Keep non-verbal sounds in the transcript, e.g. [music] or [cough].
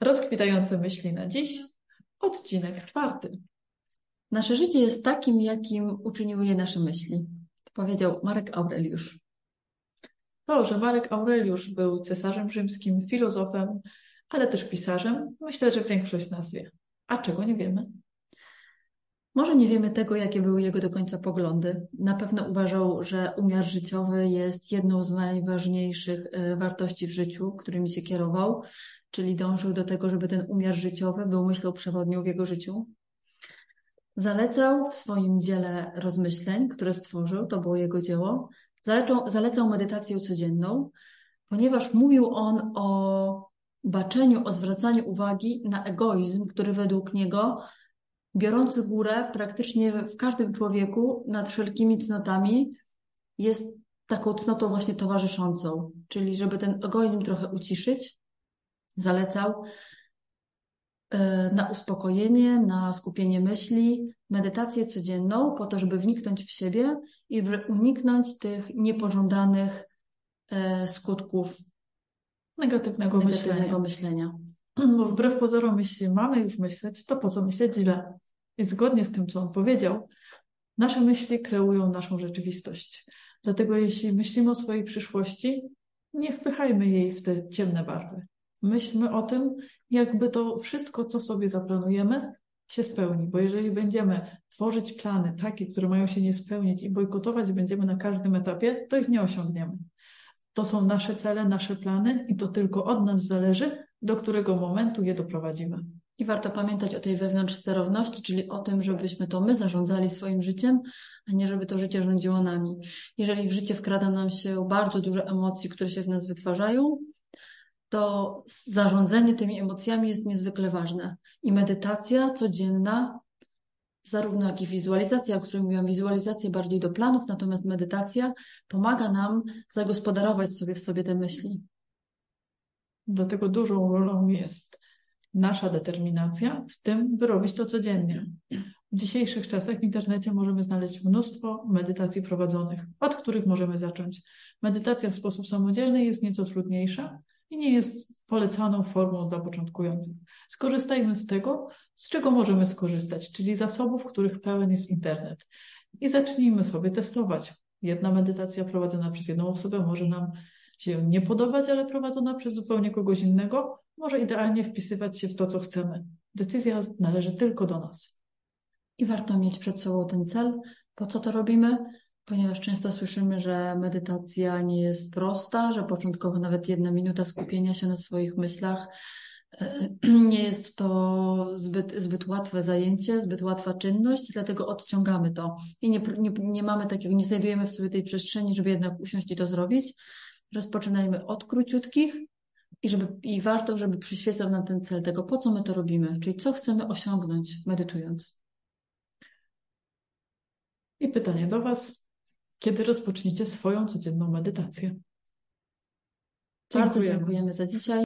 Rozkwitające myśli na dziś, odcinek czwarty. Nasze życie jest takim, jakim uczyniły je nasze myśli. Powiedział Marek Aureliusz. To, że Marek Aureliusz był cesarzem rzymskim, filozofem, ale też pisarzem, myślę, że większość nas wie. A czego nie wiemy? Może nie wiemy tego, jakie były jego do końca poglądy. Na pewno uważał, że umiar życiowy jest jedną z najważniejszych e, wartości w życiu, którymi się kierował, czyli dążył do tego, żeby ten umiar życiowy był myślą przewodnią w jego życiu. Zalecał w swoim dziele rozmyśleń, które stworzył, to było jego dzieło, zalecał, zalecał medytację codzienną, ponieważ mówił on o baczeniu, o zwracaniu uwagi na egoizm, który według niego, biorący górę praktycznie w każdym człowieku nad wszelkimi cnotami, jest taką cnotą właśnie towarzyszącą. Czyli żeby ten egoizm trochę uciszyć, zalecał e, na uspokojenie, na skupienie myśli, medytację codzienną, po to, żeby wniknąć w siebie i uniknąć tych niepożądanych e, skutków Negatywnego, negatywnego myślenia. myślenia. Bo wbrew pozorom, jeśli mamy już myśleć, to po co myśleć źle? I zgodnie z tym, co on powiedział, nasze myśli kreują naszą rzeczywistość. Dlatego jeśli myślimy o swojej przyszłości, nie wpychajmy jej w te ciemne barwy. Myślmy o tym, jakby to wszystko, co sobie zaplanujemy, się spełni. Bo jeżeli będziemy tworzyć plany takie, które mają się nie spełnić i bojkotować będziemy na każdym etapie, to ich nie osiągniemy. To są nasze cele, nasze plany i to tylko od nas zależy, do którego momentu je doprowadzimy. I warto pamiętać o tej wewnątrz sterowności, czyli o tym, żebyśmy to my zarządzali swoim życiem, a nie żeby to życie rządziło nami. Jeżeli w życie wkrada nam się bardzo dużo emocji, które się w nas wytwarzają, to zarządzanie tymi emocjami jest niezwykle ważne. I medytacja codzienna, zarówno jak i wizualizacja, o której mówiłam, wizualizacja bardziej do planów, natomiast medytacja pomaga nam zagospodarować sobie w sobie te myśli. Dlatego dużą rolą jest nasza determinacja w tym, by robić to codziennie. W dzisiejszych czasach w internecie możemy znaleźć mnóstwo medytacji prowadzonych, od których możemy zacząć. Medytacja w sposób samodzielny jest nieco trudniejsza i nie jest polecaną formą dla początkujących. Skorzystajmy z tego, z czego możemy skorzystać, czyli zasobów, których pełen jest internet. I zacznijmy sobie testować. Jedna medytacja prowadzona przez jedną osobę może nam się nie podobać, ale prowadzona przez zupełnie kogoś innego może idealnie wpisywać się w to, co chcemy. Decyzja należy tylko do nas. I warto mieć przed sobą ten cel, po co to robimy, ponieważ często słyszymy, że medytacja nie jest prosta, że początkowo nawet jedna minuta skupienia się na swoich myślach e, [clears throat] nie jest to zbyt, zbyt łatwe zajęcie, zbyt łatwa czynność, dlatego odciągamy to i nie, nie, nie mamy takiego, nie znajdujemy w sobie tej przestrzeni, żeby jednak usiąść i to zrobić. Rozpoczynajmy od króciutkich i, żeby, i warto, żeby przyświecał nam ten cel tego, po co my to robimy, czyli co chcemy osiągnąć medytując. I pytanie do Was. Kiedy rozpoczniecie swoją codzienną medytację? Bardzo dziękujemy za dzisiaj.